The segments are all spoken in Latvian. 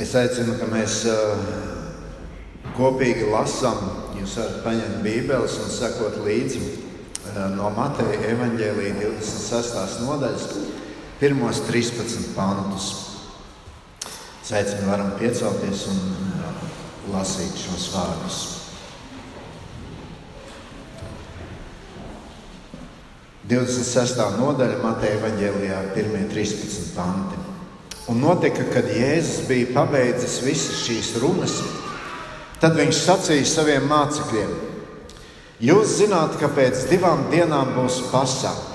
Es aicinu, ka mēs kopīgi lasām. Jūs varat paņemt Bībeles un sekot līdzi no Mateja evaņģēlīja 26. nodaļas, pirmos 13 pantus. Es aicinu, varam piecelties un lasīt šos vārdus. 26. nodaļa Mateja Vāģelijā, 1.13. panti. Un notika, kad Jēzus bija pabeidzis visas šīs runas, tad viņš sacīja saviem mācekļiem: Jūs zināt, ka pēc divām dienām būs pasākums,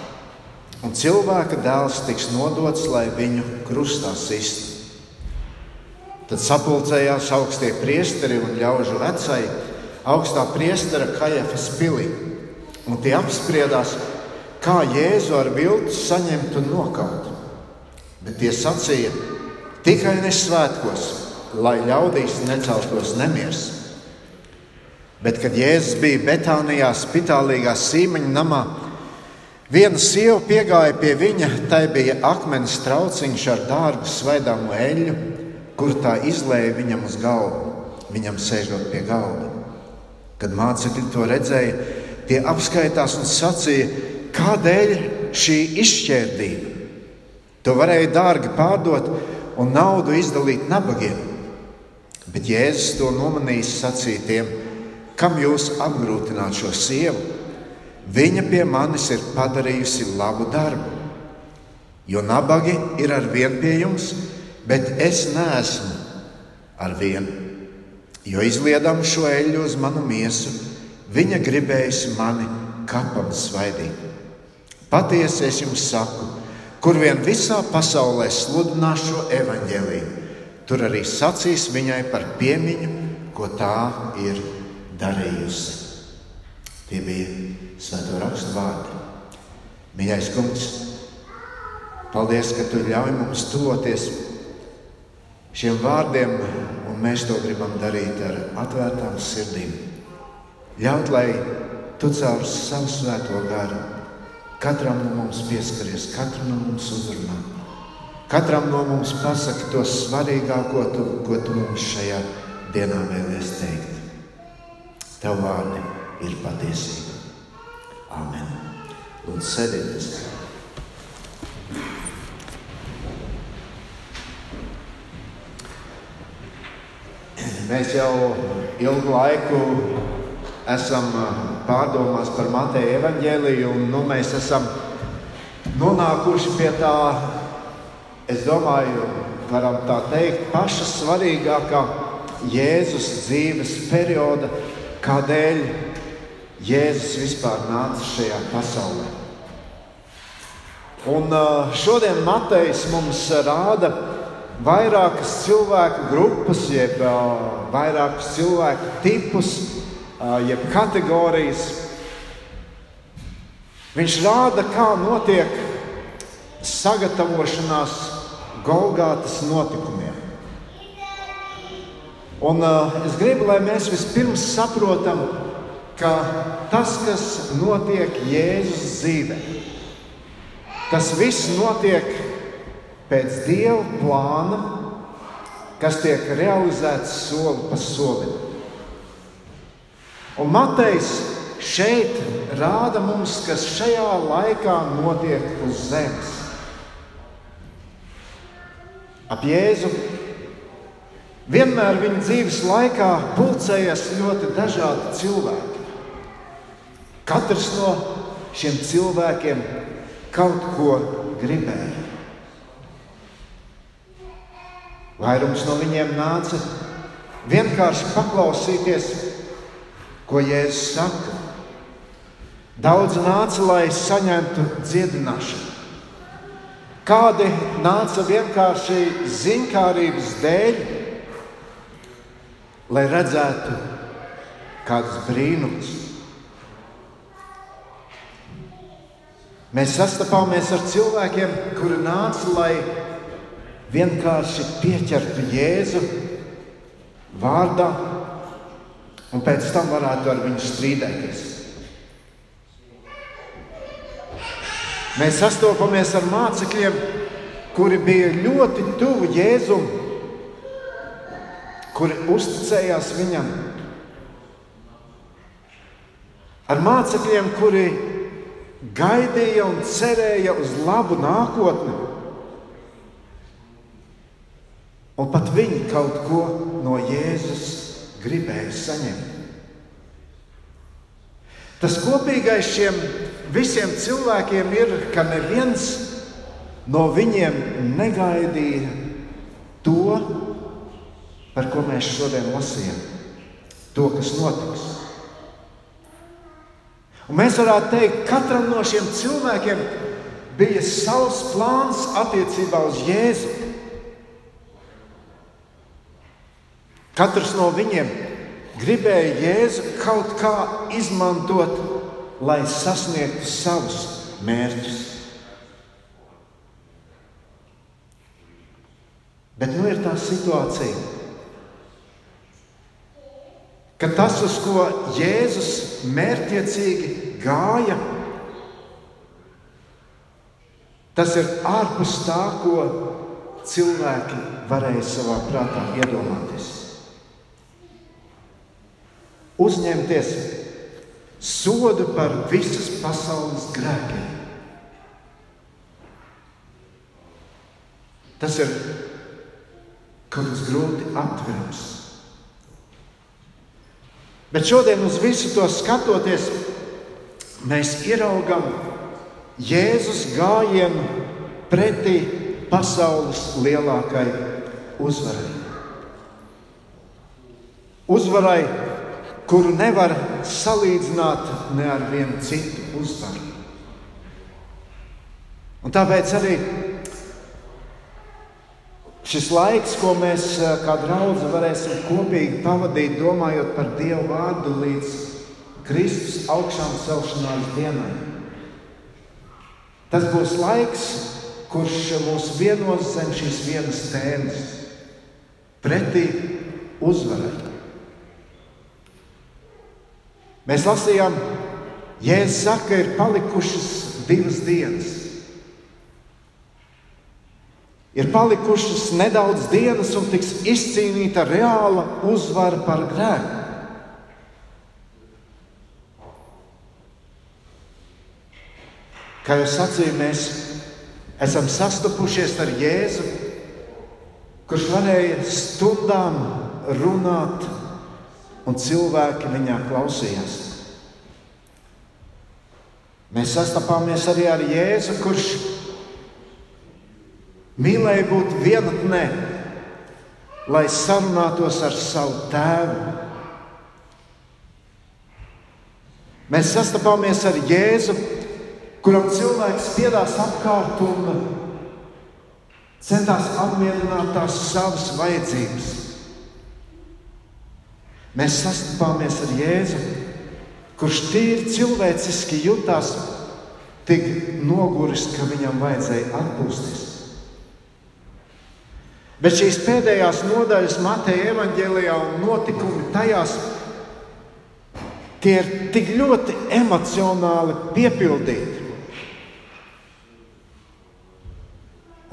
un cilvēka dēls tiks nodots, lai viņu krustā sistu. Tad sapulcējās augstie priesteri un ļaužu vecai augstā priestera Kajafas pilī, un tie apspriedās, kā Jēzu ar viltu saņemt un nokaut. Bet tie sacīja, tikai ne svētkos, lai ļaudīs neceltos nemiers. Bet, kad Jēzus bija Betānijā, spitālīgā sīmeņa namā, viena sieva piegāja pie viņa. Tai bija akmens trauciņš ar dārgu svaidāmu eļļu, kur tā izlēja viņam uz galvu, viņam sēžot pie galda. Kad mācekļi to redzēja, tie apskaitās un sacīja, Kādēļ šī izšķērdība? To varēja dārgi pārdot un naudu izdalīt nabagiem. Bet Jēzus to nomanījis sacītiem, kam jūs apgrūtināt šo sievu? Viņa pie manis ir padarījusi labu darbu. Jo nabagi ir ar vienu pie jums, bet es neesmu ar vienu. Jo izliedam šo eļļu uz manu miesu, viņa gribējusi mani kapam svaidīt. Patiesi es jums saku, kur vien visā pasaulē sludinās šo evaņģēlīju, tur arī sacīs viņai par piemiņu, ko tā ir darījusi. Tie bija svēto rakstu vārdi. Mīļais kungs, paldies, ka tu ļauj mums tuvoties šiem vārdiem, un mēs to gribam darīt ar atvērtām sirdīm. Ļaut, lai tu caur savu svēto garu Katram no mums pieskaries, katru no mums uzrunā. Katram no mums pasaka to svarīgāko, tu, ko tu mums šajā dienā vēlies teikt. Tev vārdi ir patiesība. Amen. Lūdzu, sēdieties! Mēs jau ilgu laiku esam pārdomās par Mateja evaņģēliju, un nu, mēs esam nonākuši pie tā, es domāju, varam tā teikt, paša svarīgākā Jēzus dzīves perioda, kādēļ Jēzus vispār nāca šajā pasaulē. Un šodien Matejs mums rāda vairākas cilvēku grupas, jeb vairākus cilvēku tipus, jeb kategorijas. Viņš rāda, kā notiek sagatavošanās Golgātas notikumiem. Un, uh, es gribu, lai mēs vispirms saprotam, ka tas, kas notiek Jēzus dzīvē, tas viss notiek pēc Dieva plāna, kas tiek realizēts soli pa solim. Un Matejs šeit rāda mums, kas šajā laikā notiek uz zemes. Ap Jēzu vienmēr viņa dzīves laikā pulcējas ļoti dažādi cilvēki. Katrs no šiem cilvēkiem kaut ko gribēja. Vairums no viņiem nāca vienkārši paklausīties Ko Jēzus saka? Daudz nāca, lai saņemtu dziedināšanu. Kādi nāca vienkārši zinkārības dēļ, lai redzētu kādus brīnumus. Mēs sastapāmies ar cilvēkiem, kuri nāca, lai vienkārši pieķertu Jēzu vārdā un pēc tam varētu ar viņu strīdēties. Mēs sastopamies ar mācekļiem, kuri bija ļoti tuvu Jēzum, kuri uzticējās viņam, ar mācekļiem, kuri gaidīja un cerēja uz labu nākotni. Un pat viņi kaut ko no Jēzus gribēja saņemt. Tas kopīgais šiem visiem cilvēkiem ir, ka neviens no viņiem negaidīja to, par ko mēs šodien lasījām, to, kas notiks. Un mēs varētu teikt, ka katram no šiem cilvēkiem bija savs plāns attiecībā uz Jēzu. Katrs no viņiem gribēja Jēzu kaut kā izmantot, lai sasniegtu savus mērķus. Bet nu ir tā situācija, ka tas, uz ko Jēzus mērķiecīgi gāja, tas ir ārpus tā, ko cilvēki varēja savā prātā iedomāties. Uzņemties sodu par visas pasaules grēkiem. Tas ir kaut kas grūti aptverams. Bet šodien uz visu to skatoties, mēs ieraugām Jēzus gājienu pretī pasaules lielākai uzvarai. Uzvarai, kuru nevar salīdzināt ne ar vienu citu uzvaru. Un tāpēc arī Šis laiks, ko mēs kā draugi varēsim kopīgi pavadīt, domājot par Dieva vārdu līdz Kristus augšām celšanās dienai. Tas būs laiks, kurš mūs vienos zem šīs vienas tēmas, pretī uzvarai. Mēs lasījām, Jēzus saka, ir palikušas divas dienas. Ir palikušas nedaudz dienas, un tiks izcīnīta reāla uzvara par grēku. Kā jau sacīju, mēs esam sastapušies ar Jēzu, kurš varēja stundām runāt, un cilvēki viņā klausījās. Mēs sastapāmies arī ar Jēzu, kurš Mīlēja būt vienatnē, lai sarunātos ar savu tēvu. Mēs sastapāmies ar Jēzu, kuram cilvēks piedās apkārt un centās apmierināt tās savas vajadzības. Mēs sastapāmies ar Jēzu, kurš tīri cilvēciski jutās tik noguris, ka viņam vajadzēja atpūsties. Bet šīs pēdējās nodaļas Mateja evanģēlijā un notikumi tajās tie ir tik ļoti emocionāli piepildīti.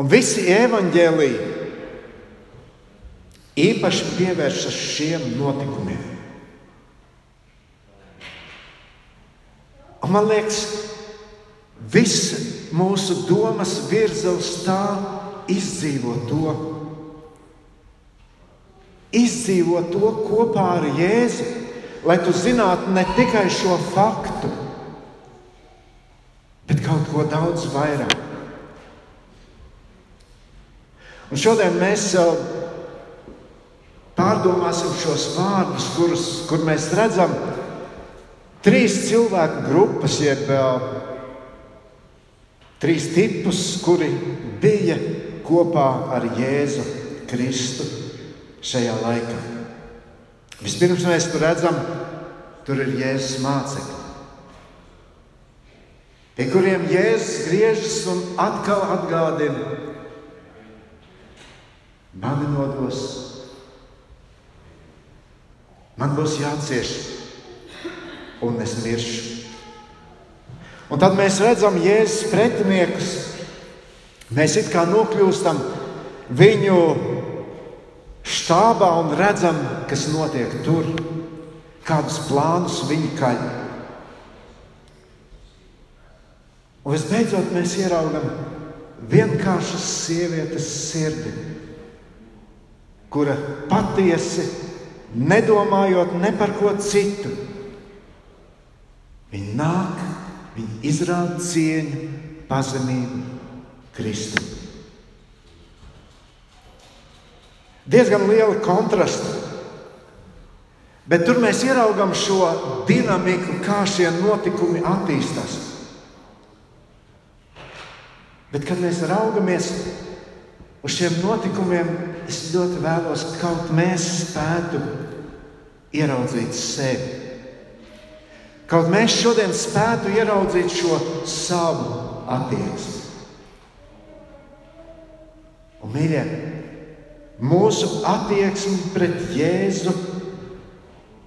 Un visi evanģēliji īpaši pievēršas šiem notikumiem. Un man liekas, viss mūsu domas virza uz tā, izdzīvot to izdzīvo to kopā ar Jēzu, lai tu zinātu ne tikai šo faktu, bet kaut ko daudz vairāk. Un šodien mēs pārdomāsim šos vārdus, kurus kur mēs redzam trīs cilvēku grupas, jeb trīs tipus, kuri bija kopā ar Jēzu Kristu šajā laikā. Vispirms mēs tur redzam, tur ir Jēzus mācekļi, pie kuriem Jēzus griežas un atkal atgādina, mani nodos, man būs jācieš, un es miršu. Un tad mēs redzam Jēzus pretiniekus. Mēs it kā nokļūstam viņu štābā un redzam, kas notiek tur, kādus plānus viņi kaļ. Un visbeidzot, mēs ieraugam vienkāršas sievietes sirdi, kura patiesi, nedomājot ne par ko citu, viņa nāk, viņa izrāda cieņu, pazemību Kristum. Diezgan liela kontrasta. Bet tur mēs ieraugām šo dinamiku, kā šie notikumi attīstās. Bet, kad mēs raugamies uz šiem notikumiem, es ļoti vēlos, ka kaut mēs spētu ieraudzīt sevi. Kaut mēs šodien spētu ieraudzīt šo savu attieksmi. Un, mīļie, mūsu attieksme pret Jēzu,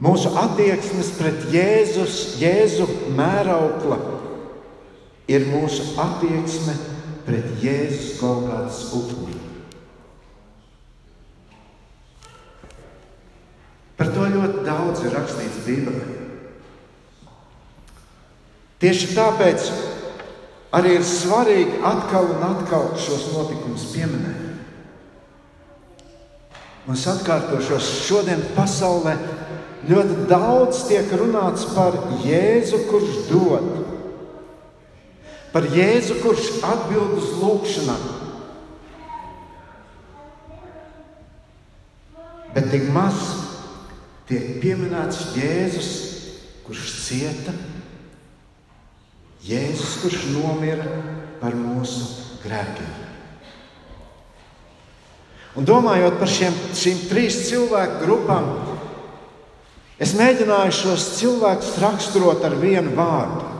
mūsu attieksmes pret Jēzus, Jēzu mēraukla ir mūsu attieksme pret Jēzus Golgātas upuri. Par to ļoti daudz ir rakstīts Bībelē. Tieši tāpēc arī ir svarīgi atkal un atkal šos notikumus pieminēt. Un es atkārtošos, šodien pasaulē ļoti daudz tiek runāts par Jēzu, kurš dod, par Jēzu, kurš atbild uz lūgšanām. Bet tik maz tiek pieminēts Jēzus, kurš cieta, Jēzus, kurš nomira par mūsu grēkiem. Un domājot par šiem, šīm trīs cilvēku grupām, es mēģināju šos cilvēkus raksturot ar vienu vārdu.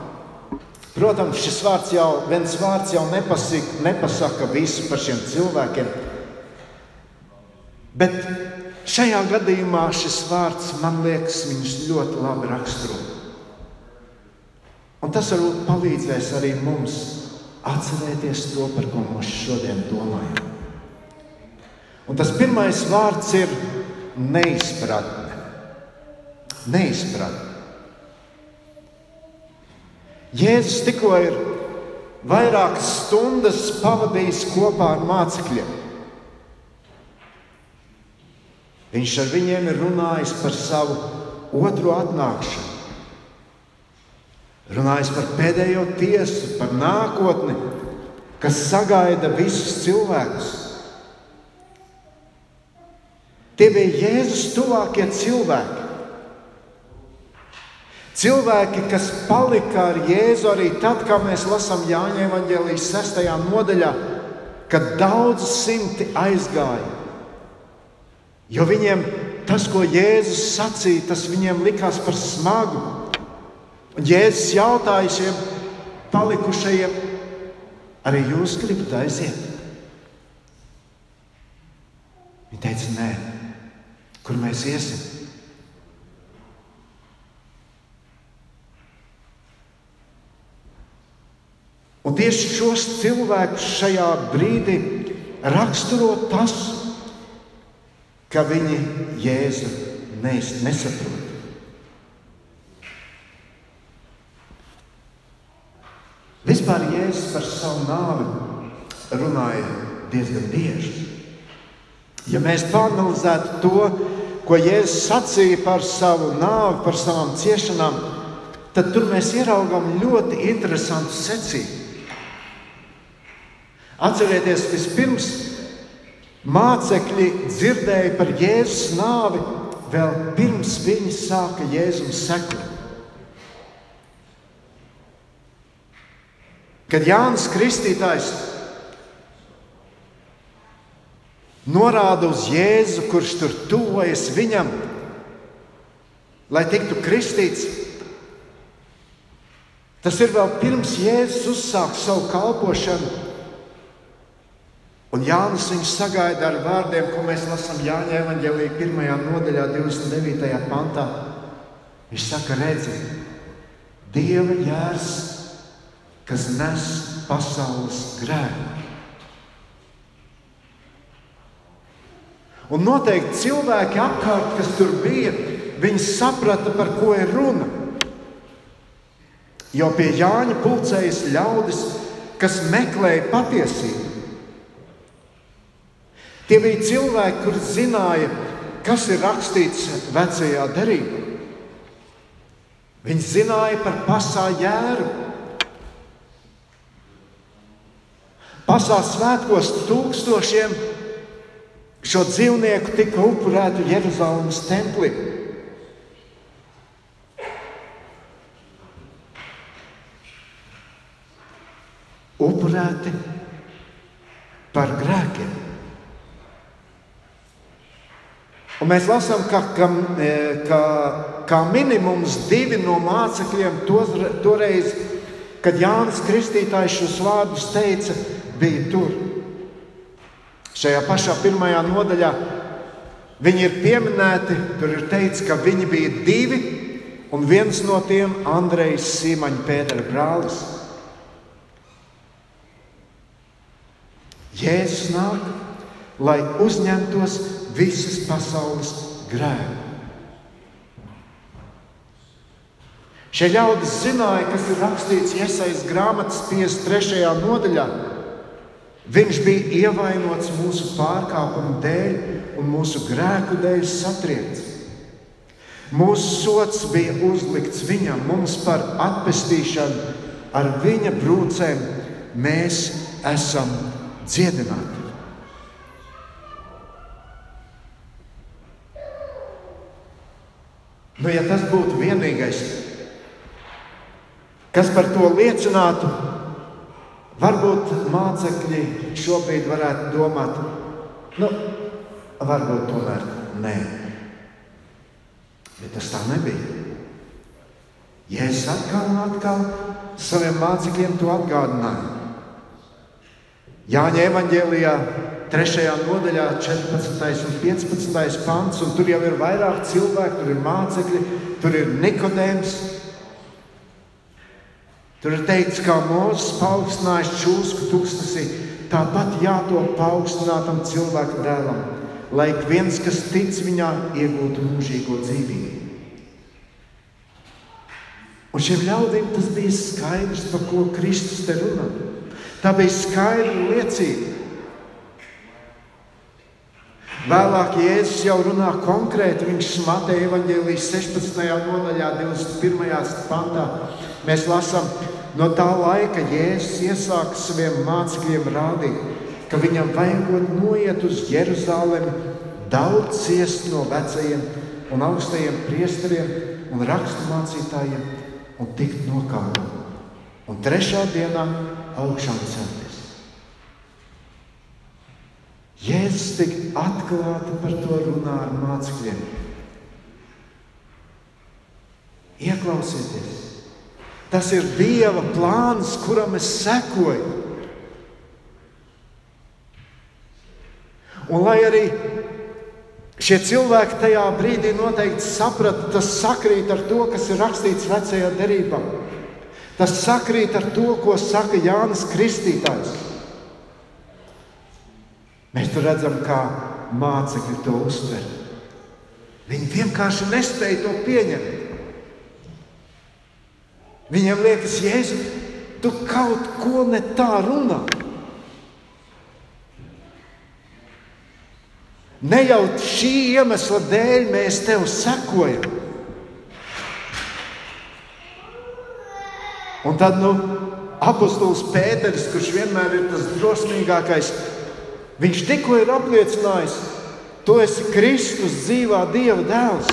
Protams, šis vārds jau, viens vārds jau nepasaka, nepasaka visu par šiem cilvēkiem. Bet šajā gadījumā šis vārds man liekas, viņus ļoti labi raksturo. Un tas varbūt palīdzēs arī mums atcerēties to, par ko mēs šodien domājam. Un tas pirmais vārds ir neizpratne. Neizpratne. Jēzus tikko ir vairākas stundas pavadījis kopā ar mācekļiem. Viņš ar viņiem ir runājis par savu otro atnākšanu, runājis par pēdējo tiesu, par nākotni, kas sagaida visus cilvēkus. Tie bija Jēzus tuvākie cilvēki. Cilvēki, kas palika ar Jēzu arī tad, kad mēs lasām Jāņa evanģēlijas 6. nodaļā, kad daudz simti aizgāja. Jo viņiem tas, ko Jēzus sacīja, tas viņiem likās par smagu. Un Jēzus jautāja šiem palikušajiem, arī jūs gribat aiziet? Viņi teica, nē kur mēs iesim. Un tieši šos cilvēkus šajā brīdī raksturo tas, ka viņi Jēzu nesaprot. Vispār Jēzus par savu nāvi runāja diezgan bieži. Ja mēs panelizētu to, ko Jēzus sacīja par savu nāvi, par savām ciešanām, tad tur mēs ieraugām ļoti interesantu secību. Atcerieties, vispirms mācekļi dzirdēja par Jēzus nāvi vēl pirms viņi sāka Jēzum sekot. Kad Jānis Kristītājs norāda uz Jēzu, kurš tur tuvojas viņam, lai tiktu kristīts. Tas ir vēl pirms Jēzus uzsāk savu kalpošanu. Un Jānis viņu sagaida ar vārdiem, ko mēs lasām Jāņa evanģēlīja 1. nodaļā, 29. pantā. Viņš saka, redziet, Dieva jērs, kas nes pasaules grēku. Un noteikti cilvēki apkārt, kas tur bija, viņi saprata, par ko ir runa. Jo pie Jāņa pulcējas ļaudis, kas meklēja patiesību. Tie bija cilvēki, kuriem zināja, kas ir rakstīts vecajā derībā. Viņi zināja par pasāļu jēru. Pasāļu svētkos tūkstošiem šo dzīvnieku tika upurēti Jeruzalemes templī. Upurēti par grēkiem. Un mēs lasām, ka, ka, e, ka, ka minimums divi no mācekļiem toreiz, kad Jānis Kristītājs šos vārdus teica, bija tur. Šajā pašā pirmajā nodaļā viņi ir pieminēti. Tur ir teikts, ka viņi bija divi, un viens no tiem - Andrejs Sīmaņa Pētera brālis. Jēzus nāk, lai uzņemtos visas pasaules grēku. Šie ļaudis zināja, kas ir rakstīts Iesaistas grāmatas 53. nodaļā. Viņš bija ievainots mūsu pārkāpumu dēļ un mūsu grēku dēļ satriekts. Mūsu sots bija uzlikts viņam, mums par atpestīšanu, ar viņa brūcēm mēs esam dziedināti. Nu, ja tas būtu vienīgais, kas par to liecinātu, varbūt mācekļi šobrīd varētu domāt, nu, varbūt tomēr nē. Bet tas tā nebija. Jēzus atkal un atkal saviem mācekļiem to atgādināja. Jāņa evanģēlijā 3. nodaļā, 14. un 15. pants, un tur jau ir vairāk cilvēku, tur ir mācekļi, tur ir Nikodēms. Tur ir teikts, kā Mozus paaugstinājis čūsku tūkstnesī, tāpat jātop paaugstinātam cilvēku dēlam, lai ik viens, kas tic viņā, iegūtu mūžīgo dzīvību. Un šiem ļaudīm tas bija skaidrs, par ko Kristus te runā. Tā bija skaidra liecība. Vēlāk Jēzus jau runā konkrēti. Viņš Mateja evanģēlijas 16. nodaļā, 21. pantā. Mēs lasām, no tā laika Jēzus iesāka saviem mācekļiem rādīt, ka viņam vajagot noiet uz Jeruzalemi, daudz ciest no vecajiem un augstajiem priesteriem un raksturmācītājiem un tikt nokāpot. Un trešā dienā augšām celties. Jēzus tik atklāti par to runā ar mācekļiem. Ieklausieties, tas ir Dieva plāns, kuram es sekoju. Un lai arī šie cilvēki tajā brīdī noteikti saprata, tas sakrīt ar to, kas ir rakstīts vecajā derībā. Tas sakrīt ar to, ko saka Jānis Kristītājs. Mēs tur redzam, kā mācekļi to uztver. Viņi vienkārši nespēja to pieņemt. Viņiem liekas, Jēzu, tu kaut ko ne tā runā. Ne jau šī iemesla dēļ mēs tev sekojam. Un tad nu, apustulis Pēters, kurš vienmēr ir tas drosmīgākais, Viņš tikko ir apliecinājis, tu esi Kristus dzīvā Dieva dēls.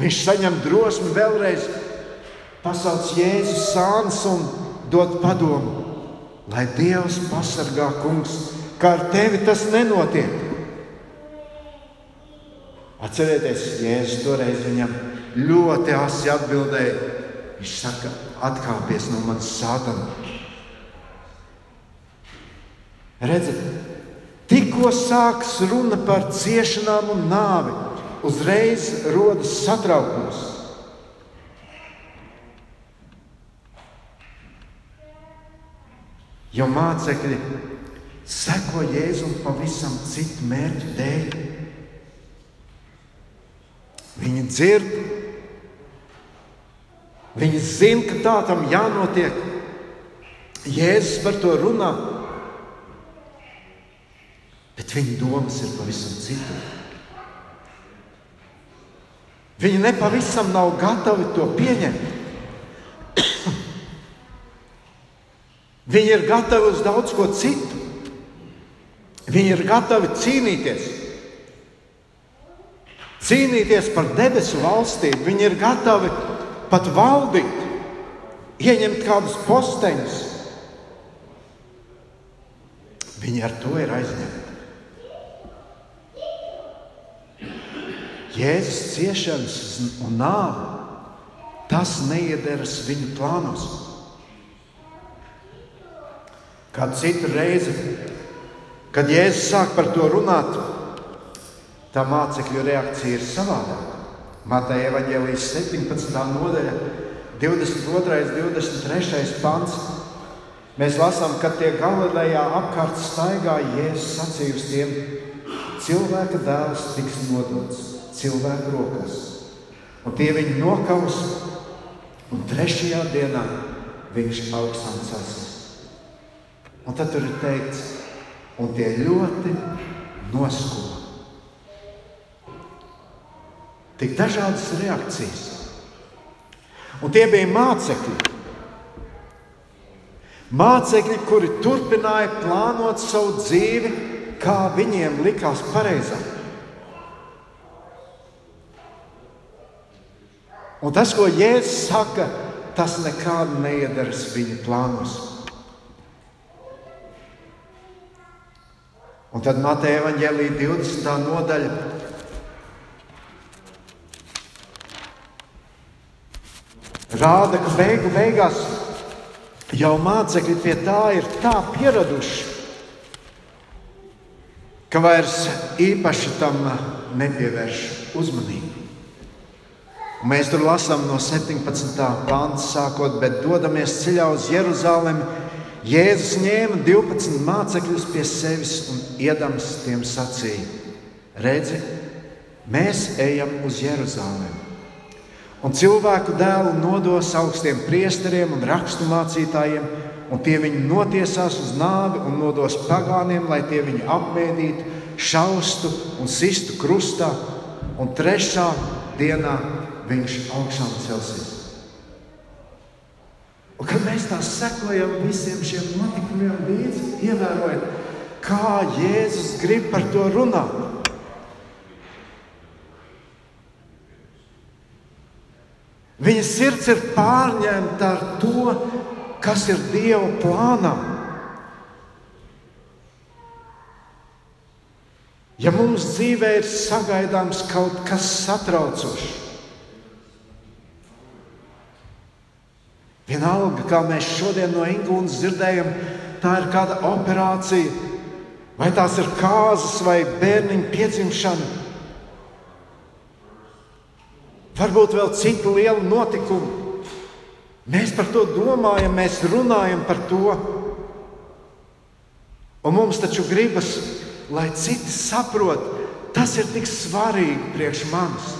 Viņš saņem drosmi vēlreiz pasaukt Jēzus sāns un dot padomu, lai Dievs pasargā kungs, kā ar tevi tas nenotiek. Atcerieties, Jēzus toreiz viņam ļoti asi atbildēja. Viņš saka, atkāpies no manas sātana. Redziet, tikko sāks runa par ciešanām un nāvi, uzreiz rodas satraukums. Jo mācekļi seko Jēzum pavisam citu mērķu dēļ. Viņi dzird, viņi zina, ka tā tam jānotiek. Jēzus par to runā, bet viņa domas ir pavisam citur. Viņi nepavisam nav gatavi to pieņemt. Viņi ir gatavi uz daudz ko citu. Viņi ir gatavi cīnīties. Cīnīties par debesu valstību. Viņi ir gatavi pat valdīt, ieņemt kādus posteņus. Viņi ar to ir aizņemti. Jēzus ciešanas un nāve, tas neiederas viņu plānos. Kādu citu reizi, kad Jēzus sāk par to runāt, tā mācekļu reakcija ir savādāka. Mateja Evanģēlijas 17. nodaļa, 22. un 23. pants. Mēs lasām, ka tie Galilejā apkārt staigāja Jēzus sacīja uz tiem: Cilvēka dēls tiks nodots cilvēku rokās, un tie viņu nokaus, un trešajā dienā viņš augstām celsies. Un tad tur ir teikts, un tie ļoti noskūpa. Tik dažādas reakcijas. Un tie bija mācekļi. Mācekļi, kuri turpināja plānot savu dzīvi, kā viņiem likās pareizāk. Un tas, ko Jēzus saka, tas nekādu neiedaras viņa plānos. Un tad Mateja Vāģelī 20. nodaļa. Rāda, ka beigu beigās jau mācekļi pie tā ir tā pieraduši, ka vairs īpaši tam nepievērš uzmanību. Mēs tur lasām no 17. pānta sākot, bet dodamies ceļā uz Jeruzalemi Jēzus ņēma 12 mācekļus pie sevis un iedams tiem sacīja: Redzi, mēs ejam uz Jeruzalemi. Un cilvēku dēlu nodos augstiem priesteriem un raksturmācītājiem, un tie viņu notiesās uz nāvi un nodos pagāniem, lai tie viņu apbēdītu, šaustu un sistu krustā, un trešā dienā viņš augšām celsies. Un kad mēs tā sekojam visiem šiem notikumiem līdzi, ievērojot, kā Jēzus grib par to runāt. Viņa sirds ir pārņemta ar to, kas ir Dieva plānā. Ja mums dzīvē ir sagaidāms kaut kas satraucošs, kā mēs šodien no Ingūnas dzirdējam, tā ir kāda operācija, vai tās ir kāzas vai bērniņa piedzimšana. Varbūt vēl citi lieli notikumi. Mēs par to domājam, mēs runājam par to. Un mums taču gribas, lai citi saprot, tas ir tik svarīgi priekš manis.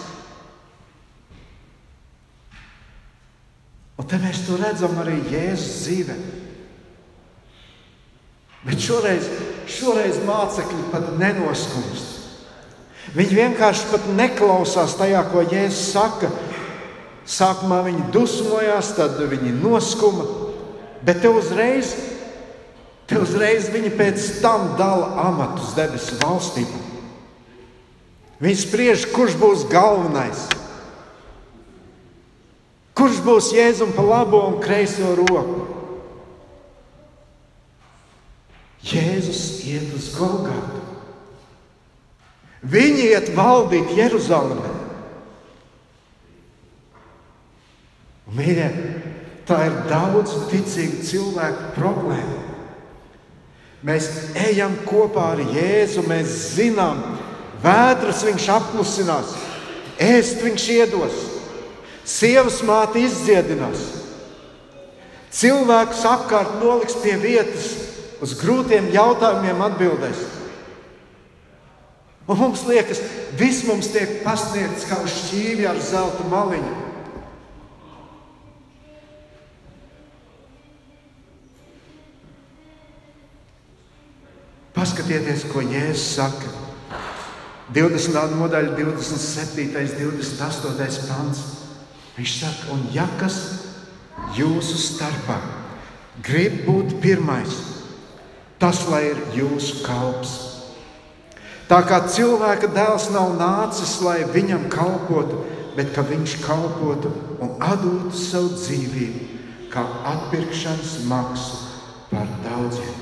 Te mēs to redzam arī Jēzus dzīvē. Bet šoreiz, šoreiz mācekļi pat nenoskumst. Viņi vienkārši pat neklausās tajā, ko Jēzus saka. Sākumā viņi dusmojās, tad viņi noskuma, bet te uzreiz, te uzreiz viņi pēc tam dala amatus debesu valstībā. Viņi spriež, kurš būs galvenais. Kurš būs Jēzum pa labo un kreiso roku? Jēzus iet uz Golgātu. Viņi iet valdīt Jeruzalemē. Mīļie, tā ir daudz ticīgu cilvēku problēma. Mēs ejam kopā ar Jēzu, mēs zinām, vētras viņš apklusinās, ēst viņš iedos. Sievas māte izdziedinās. Cilvēkus apkārt noliks pie vietas, uz grūtiem jautājumiem atbildēs. Un mums liekas, viss mums tiek pasniegts kā uz šķīvja ar zelta maliņu. Paskatieties, ko Jēzus saka. 20. nodaļa, 27. un 28. pants. Viņš saka, un ja kas jūsu starpā grib būt pirmais, tas lai ir jūsu kalps. Tā kā cilvēka dēls nav nācis, lai viņam kalpotu, bet ka viņš kalpotu un atdotu savu dzīvību kā atpirkšanas maksu par daudziem.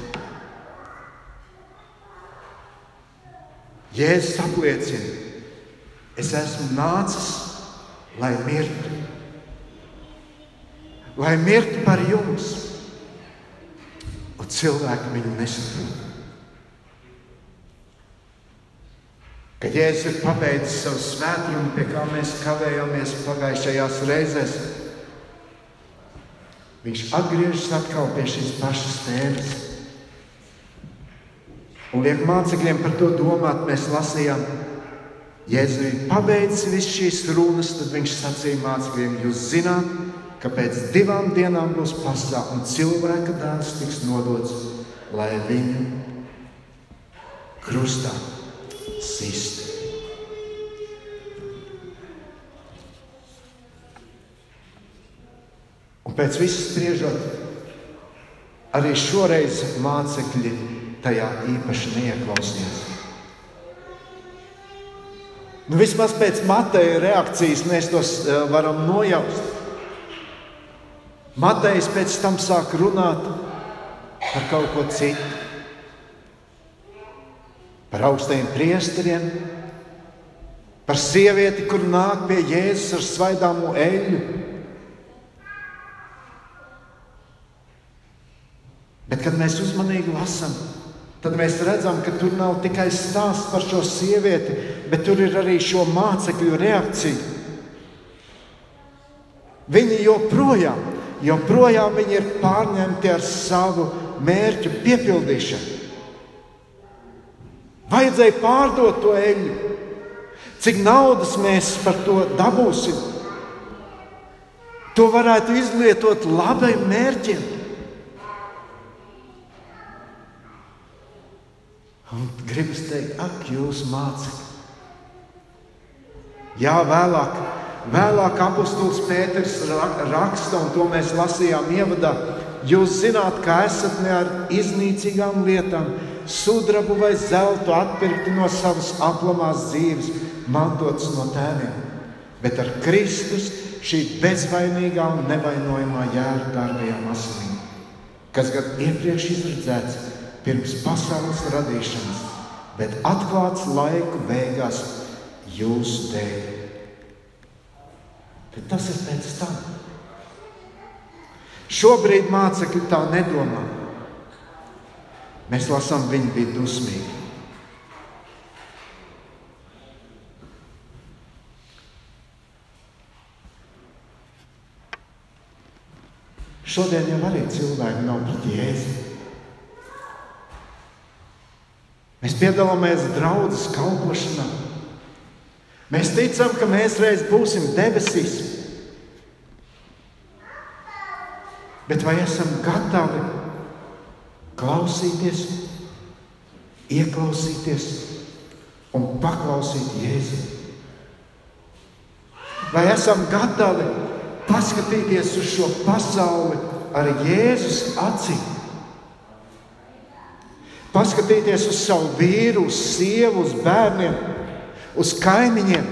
Jēzus apliecina, es esmu nācis, lai mirtu, lai mirtu par jums, un cilvēki viņu nesaprot. Kad Jēzus ir pabeidzis savu svētdienu, pie kā mēs kavējāmies pagājušajās reizēs, viņš atgriežas atkal pie šīs pašas tēmas. Un liek mācekļiem par to domāt, mēs lasījām, Jēzus ir pabeidzis visas šīs runas, tad viņš sacīja mācekļiem, jūs zināt, ka pēc divām dienām būs pasākums un cilvēka dēls tiks nodots, lai viņu krustā sist. Un pēc viss spriežot, arī šoreiz mācekļi tajā īpaši neieklausījās. Nu, vismaz pēc Mateja reakcijas mēs tos uh, varam nojaust. Matejs pēc tam sāk runāt par kaut ko citu par augstajiem priesteriem, par sievieti, kur nāk pie Jēzus ar svaidāmo eļļu. Bet, kad mēs uzmanīgi lasām, tad mēs redzam, ka tur nav tikai stāsts par šo sievieti, bet tur ir arī šo mācekļu reakcija. Viņi joprojām, joprojām viņi ir pārņemti ar savu mērķu piepildīšanu. Vajadzēja pārdot to eļļu. Cik naudas mēs par to dabūsim? To varētu izlietot labiem mērķiem. Un gribas teikt, ak, jūs mācāt. Jā, vēlāk, vēlāk apustulis Pēters raksta, un to mēs lasījām ievadā. Jūs zināt, ka esat ne ar iznīcīgām lietām, sudrabu vai zeltu atpirkti no savas aplamās dzīves, mantotas no tēviem, bet ar Kristus šī bezvainīgā un nevainojamā jēra dārgajām asinīm, kas gan iepriekš izredzēts pirms pasaules radīšanas, bet atklāts laiku beigās jūsu dēļ. Tad tas ir pēc tam. Šobrīd mācekļi tā nedomā. Mēs lasām, viņi bija dusmīgi. Šodien jau arī cilvēki nav pret jēzu. Mēs piedalāmies draudzes kalpošanā. Mēs ticam, ka mēs reiz būsim debesīs. Bet vai esam gatavi klausīties, ieklausīties un paklausīt Jēzu? Vai esam gatavi paskatīties uz šo pasauli ar Jēzus acīm? Paskatīties uz savu vīru, uz sievu, uz bērniem, uz kaimiņiem,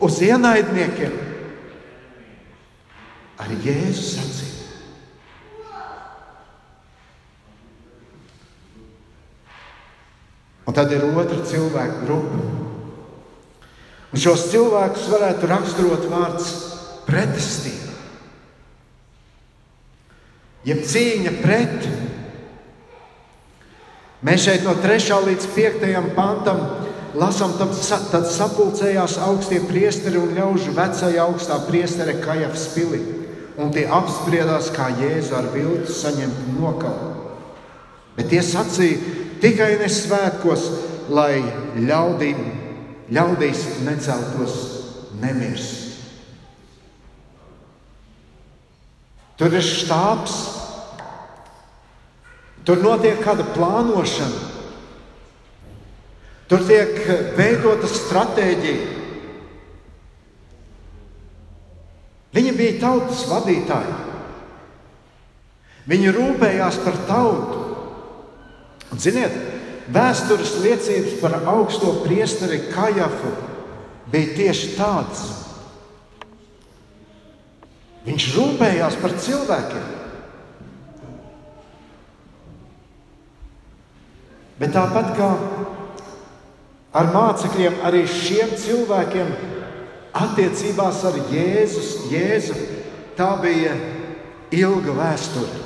uz ienaidniekiem ar Jēzus acīm. Un tad ir otra cilvēku grupa. Un šos cilvēkus varētu raksturot vārds pretestība. Jeb cīņa pret. Mēs šeit no 3. līdz 5. pantam lasām, tad sapulcējās augstie priesteri un ļaužu vecajā augstā priestere Kajafs pilī. Un tie apspriedās, kā Jēzu ar viltu saņemt nokalu. Bet tie sacīja tikai ne svētkos, lai ļaudīm, ļaudīs neceltos nemirs. Tur ir štābs, tur notiek kāda plānošana, tur tiek veidota stratēģija. Viņi bija tautas vadītāji. Viņi rūpējās par tautu. Un, ziniet, vēstures liecības par augsto priesteri Kajafu bija tieši tādas. Viņš rūpējās par cilvēkiem. Bet tāpat kā ar mācekļiem, arī šiem cilvēkiem attiecībās ar Jēzus, Jēzu, tā bija ilga vēsture.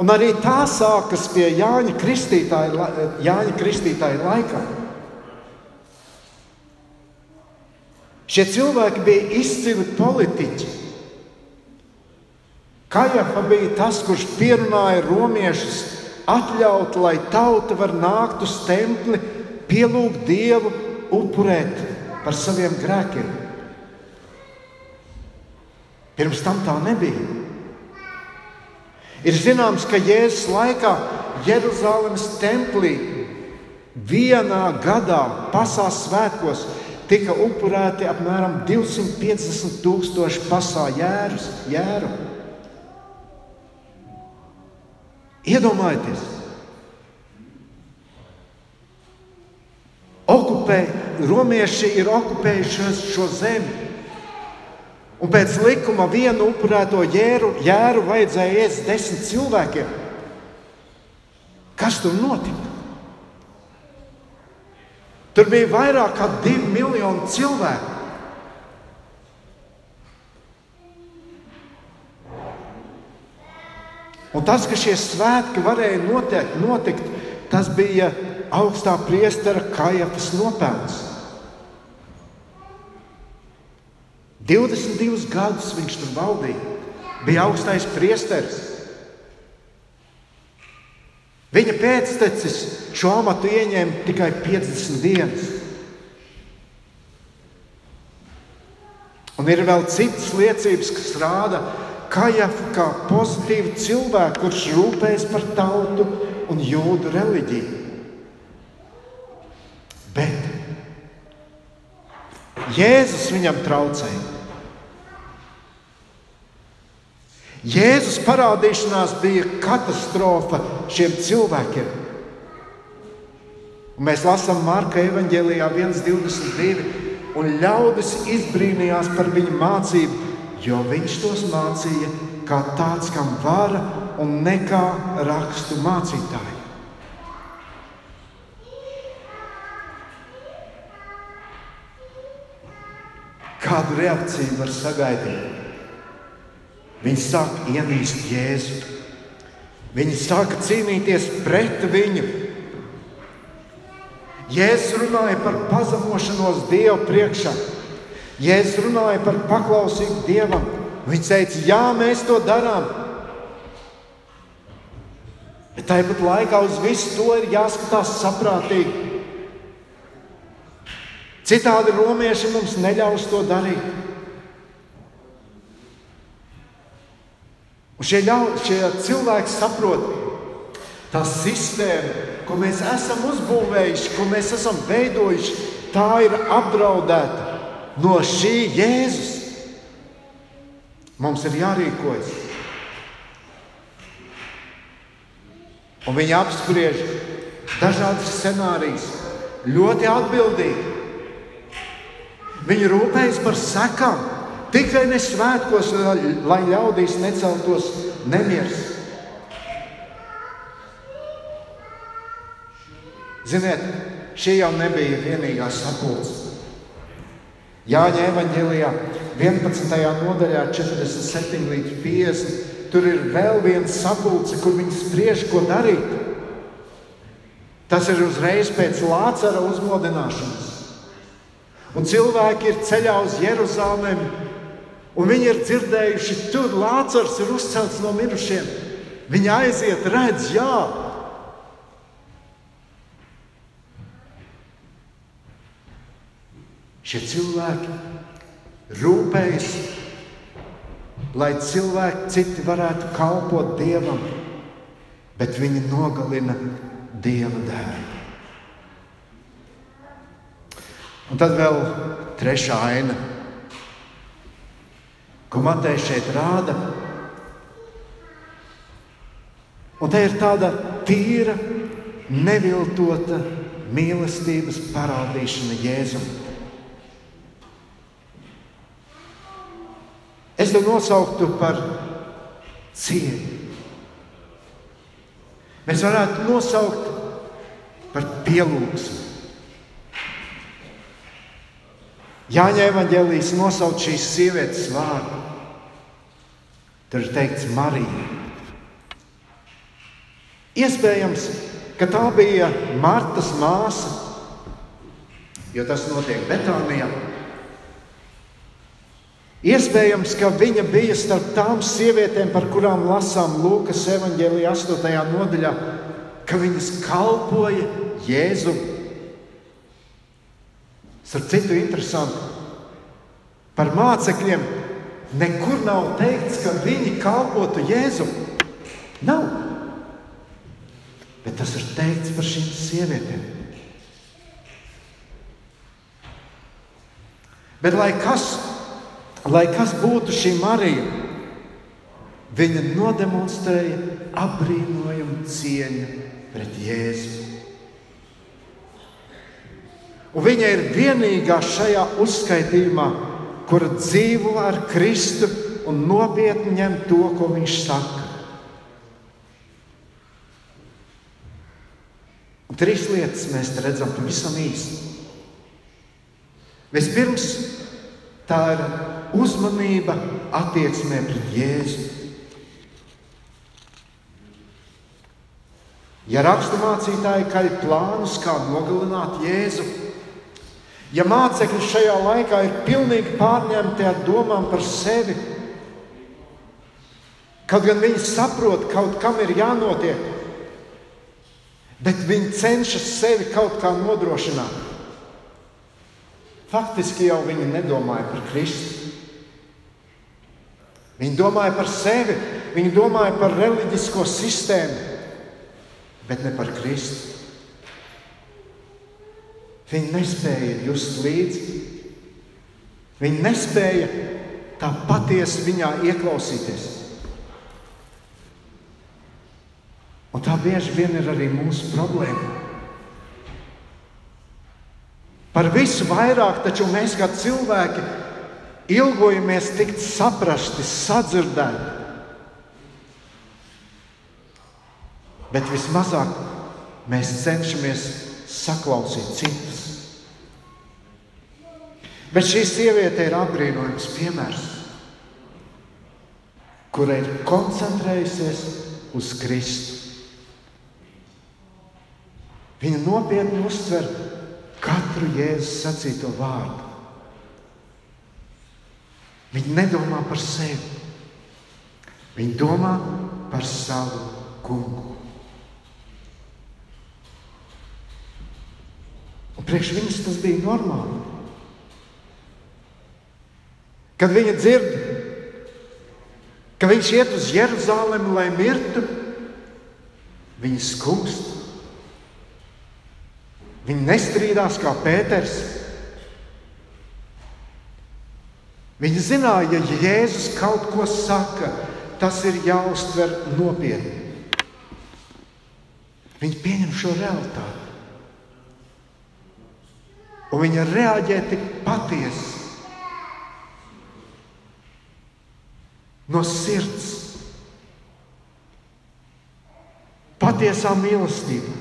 Un arī tā sākas pie Jāņa Kristītāja, Jāņa Kristītāja laikā. Šie cilvēki bija izcili politiķi. Kajafa bija tas, kurš pierunāja romiešus atļaut, lai tauta var nākt uz templi, pielūgt Dievu, upurēt par saviem grēkiem. Pirms tam tā nebija. Ir zināms, ka Jēzus laikā Jeruzalemes templī vienā gadā, pasaules svētkos, tika upurēti apmēram 250 tūkstoši pasaules jēru. Iedomājieties, okupē, romieši ir okupējuši šo zemi. Un pēc likuma vienu upurēto jēru, jēru vajadzēja ēst desmit cilvēkiem. Kas tur notika? Tur bija vairāk kā divi miljoni cilvēku. Un tas, ka šie svētki varēja notiekt, notikt, tas bija augstā priestera Kajafas nopelns. 22 gadus viņš tur valdīja, bija augstais priesteris. Viņa pēctecis šo amatu ieņēma tikai 50 dienas. Un ir vēl citas liecības, kas rāda, Kajafu kā pozitīvu cilvēku, kurš rūpējas par tautu un jūdu reliģiju. Bet Jēzus viņam traucēja. Jēzus parādīšanās bija katastrofa šiem cilvēkiem. Un mēs lasām Marka evanģēlijā 1,22. Un ļaudis izbrīnījās par viņa mācību, jo viņš tos mācīja kā tāds, kam vara un nekā rakstu mācītāji. Kādu reakciju var sagaidīt? Viņi sāk ienīst Jēzu. Viņi sāka cīnīties pret viņu. Jēzus runāja par pazemošanos Dieva priekšā. Jēzus runāja par paklausību Dievam. Viņš teica, jā, mēs to darām. Bet tāpat laikā uz visu to ir jāskatās saprātīgi. Citādi romieši mums neļaus to darīt. Un šie, ļau, šie cilvēki saprot, tā sistēma, ko mēs esam uzbūvējuši, ko mēs esam veidojuši, tā ir apdraudēta no šī Jēzus. Mums ir jārīkojas. Un viņi apspriež dažādas scenārijas, ļoti atbildīgi. Viņi rūpējas par sekām. Tikai ne svētkos, lai ļaudīs neceltos nemieris. Ziniet, šī jau nebija vienīgā sapulce. Jāņa evanģēlijā 11. nodaļā, 47 līdz 50. Tur ir vēl viens sapulce, kur viņi spriež, ko darīt. Tas ir uzreiz pēc Lācara uzmodināšanas. Un cilvēki ir ceļā uz Jeruzalemi, un viņi ir dzirdējuši, tur Lācars ir uzcelts no mirušiem. Viņa aiziet, redz, jā. Šie cilvēki rūpējas, lai cilvēki citi varētu kalpot Dievam, bet viņi nogalina Dieva dēlu. Un tad vēl trešā aina, ko Matei šeit rāda. Un te ir tāda tīra, neviltota mīlestības parādīšana Jēzum. Es to nosauktu par cieņu. Mēs varētu nosaukt par pielūgsmu. Jāņa evanģēlijas nosauc šīs sievietes vārdu. Tur ir teikts Marija. Iespējams, ka tā bija Martas māsa, jo tas notiek Betānijā. Iespējams, ka viņa bija starp tām sievietēm, par kurām lasām Lūkas evanģēlijā 8. nodaļā, ka viņas kalpoja Jēzum Starp citu, interesanti, par mācekļiem nekur nav teikts, ka viņi kalpotu Jēzum. Nav. Bet tas ir teikts par šīm sievietēm. Bet lai kas, lai kas būtu šī Marija, viņa nodemonstrēja apbrīnojumu cieņu pret Jēzu. Un viņa ir vienīgā šajā uzskaitījumā, kur dzīvo ar Kristu un nopietni ņem to, ko viņš saka. Un trīs lietas mēs redzam pavisam īsi. Vispirms tā ir uzmanība attieksmē pret Jēzu. Ja raksturmācītāji kaļ plānus, kā nogalināt Jēzu, Ja mācekļi šajā laikā ir pilnīgi pārņemti ar domām par sevi, kaut gan viņi saprot, kaut kam ir jānotiek, bet viņi cenšas sevi kaut kā nodrošināt. Faktiski jau viņi nedomāja par Kristu. Viņi domāja par sevi, viņi domāja par reliģisko sistēmu, bet ne par Kristu. Viņi nespēja just līdzi. Viņi nespēja tā patiesi viņā ieklausīties. Un tā bieži vien ir arī mūsu problēma. Par visu vairāk taču mēs kā cilvēki ilgojamies tikt saprasti, sadzirdēti. Bet vismazāk mēs cenšamies saklausīt citus. Bet šī sieviete ir apbrīnojams piemērs, kura ir koncentrējusies uz Kristu. Viņa nopietni uztver katru jēzus sacīto vārdu. Viņa nedomā par sevi, viņa domā par savu kungu. Un priekš viņas tas bija normāli. Kad viņa dzird, ka viņš iet uz Jeruzalemi, lai mirtu, viņa skumst. Viņa nestrīdās kā Pēters. Viņa zināja, ja Jēzus kaut ko saka, tas ir jāuztver nopietni. Viņa pieņem šo realitāti. Un viņa reaģē tik patiesi. No sirds. Patiesā mīlestība.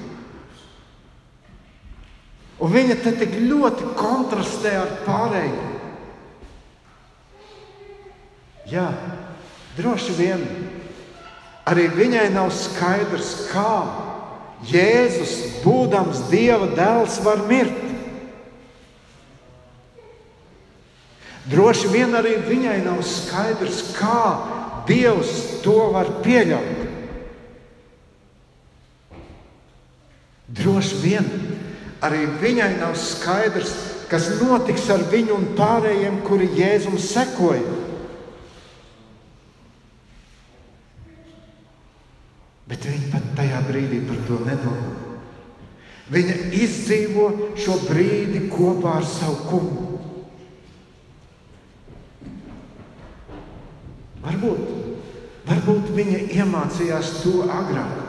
Un viņa te tik ļoti kontrastē ar pārējiem. Jā, droši vien arī viņai nav skaidrs, kā Jēzus, būdams Dieva dēls, var mirt. Droši vien arī viņai nav skaidrs, kā Dievs to var pieļaut. Droši vien arī viņai nav skaidrs, kas notiks ar viņu un pārējiem, kuri Jēzum sekoja. Bet viņa pat tajā brīdī par to nedomā. Viņa izdzīvo šo brīdi kopā ar savu kungu. Varbūt, varbūt viņa iemācījās to agrāk,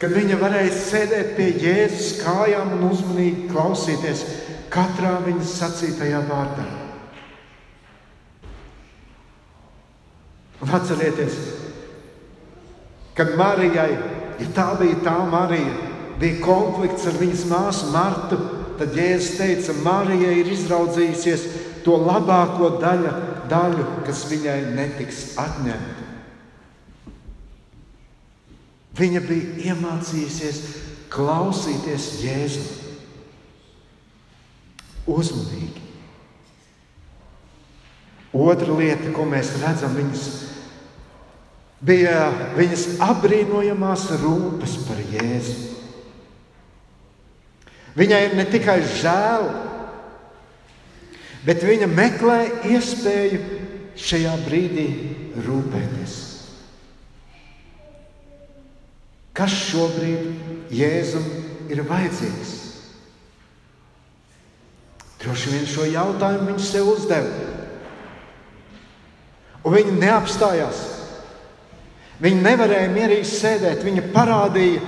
kad viņa varēja sēdēt pie Jēzus kājām un uzmanīgi klausīties katrā viņas sacītajā vārdā. Un atcerieties, kad Marijai, ja tā bija tā Marija, bija konflikts ar viņas māsu Martu, tad Jēzus teica, Marija ir izraudzījusies to labāko daļu, daļu kas viņai netiks atņemta. Viņa bija iemācījusies klausīties Jēzu uzmanīgi. Otra lieta, ko mēs redzam, viņas, bija viņas apbrīnojamās rūpes par Jēzu. Viņai ir ne tikai žēl, bet viņa meklē iespēju šajā brīdī rūpēties. Kas šobrīd Jēzum ir vajadzīgs? Droši vien šo jautājumu viņš sev uzdeva. Un viņa neapstājās. Viņa nevarēja mierīgi sēdēt. Viņa parādīja,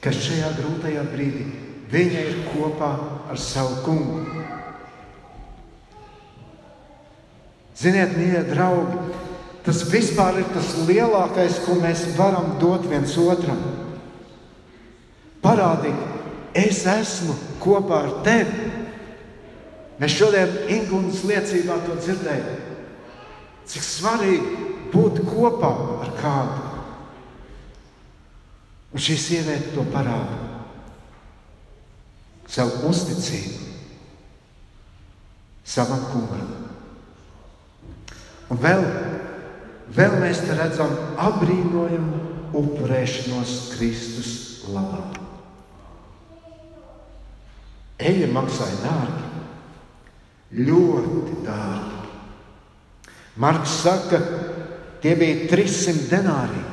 ka šajā grūtajā brīdī viņa ir kopā ar savu kungu. Ziniet, mīļie draugi, tas vispār ir tas lielākais, ko mēs varam dot viens otram. Parādīt, es esmu kopā ar tevi. Mēs šodien Ingūnas liecībā to dzirdējām. Cik svarīgi būt kopā ar kādu. Un šī sieviete to parāda. Savu uzticību savam kungam. Un vēl, vēl mēs redzam apbrīnojumu upurēšanos Kristus labā. Eja maksāja dārgi ļoti dārgi. Marks saka, tie bija 300 denāriji.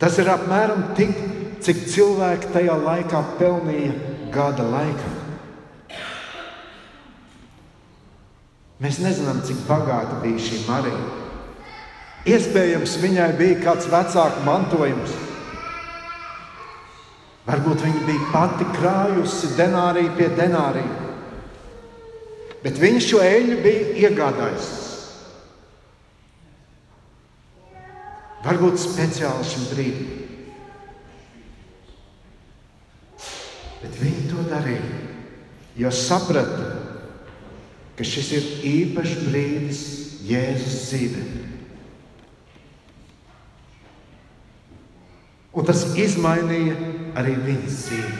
Tas ir apmēram tik, cik cilvēki tajā laikā pelnīja gada laikā. Mēs nezinām, cik bagāta bija šī Marija. Iespējams, viņai bija kāds vecāku mantojums. Varbūt viņa bija pati krājusi denāriju pie denārija, bet viņa šo eļļu bija iegādājusies. Varbūt speciāli šim brīdim. Bet viņi to darīja, jo saprata, ka šis ir īpašs brīdis Jēzus dzīvēm. Un tas izmainīja arī viņas dzīvi.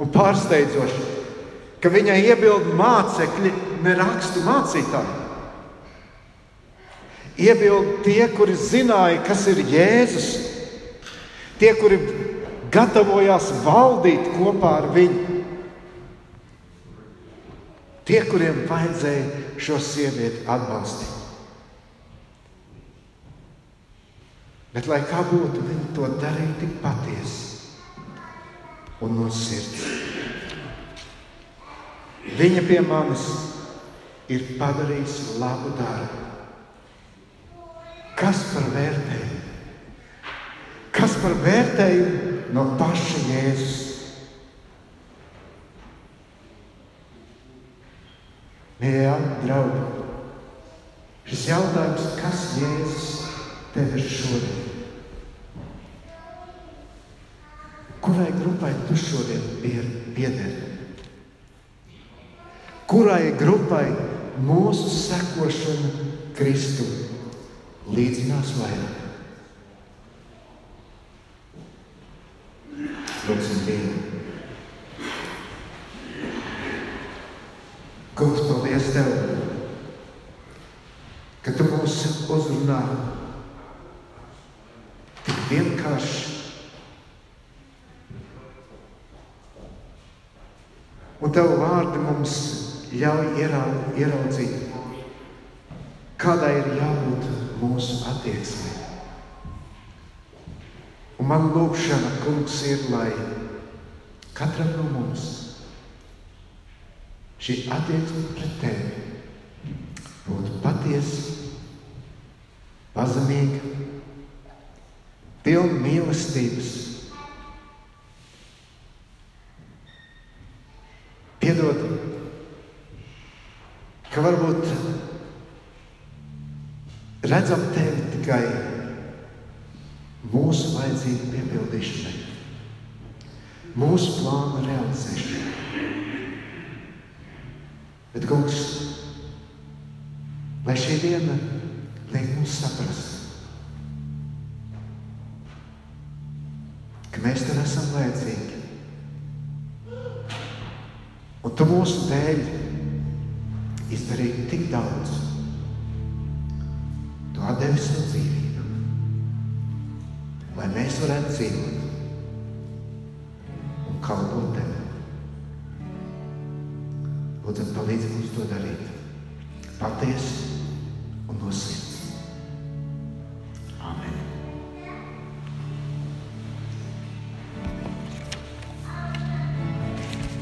Un pārsteidzoši, ka viņai iebild mācekļi, ne rakstu mācītāji. Iebild tie, kuri zināja, kas ir Jēzus, tie, kuri gatavojās valdīt kopā ar viņu. Tie, kuriem vajadzēja šo sievieti atbalstīt. Bet, lai kā būtu, viņi to darīja tik patiesi un no sirds. Viņa pie manis ir padarījusi labu darbu. Kas par vērtējumu? Kas par vērtējumu no paša Jēzus? Mīļā draugi, šis jautājums, kas Jēzus tev ir šodien? Kurai grupai tu šodien piederi? Kurai grupai mūsu sekošana Kristu līdzinās vairāk? Lūksim Dievu. Kungs, paldies Tev, ka Tu mūs uzrunā tik vienkāršs. Un Tavu vārdu mums ļauj ieraudzīt, kādai ir jābūt mūsu attieksmei. Un man lūkšana, kungs, ir, lai katram no mums šī attieksme pret tevi būtu patiesa, pazemīga, pilna mīlestības. Piedod, ka varbūt redzam tevi tikai mūsu vajadzību piepildīšanai, mūsu plānu realizēšanai. Bet, kungs, lai šī diena liek mums saprast, ka mēs tev esam vajadzīgi. Un tu mūsu dēļ izdarīji tik daudz. Tu atdevi savu dzīvību, lai mēs varētu dzīvot un kalpot tev. Lūdzu, palīdzi mums to darīt patiesi un no sirds.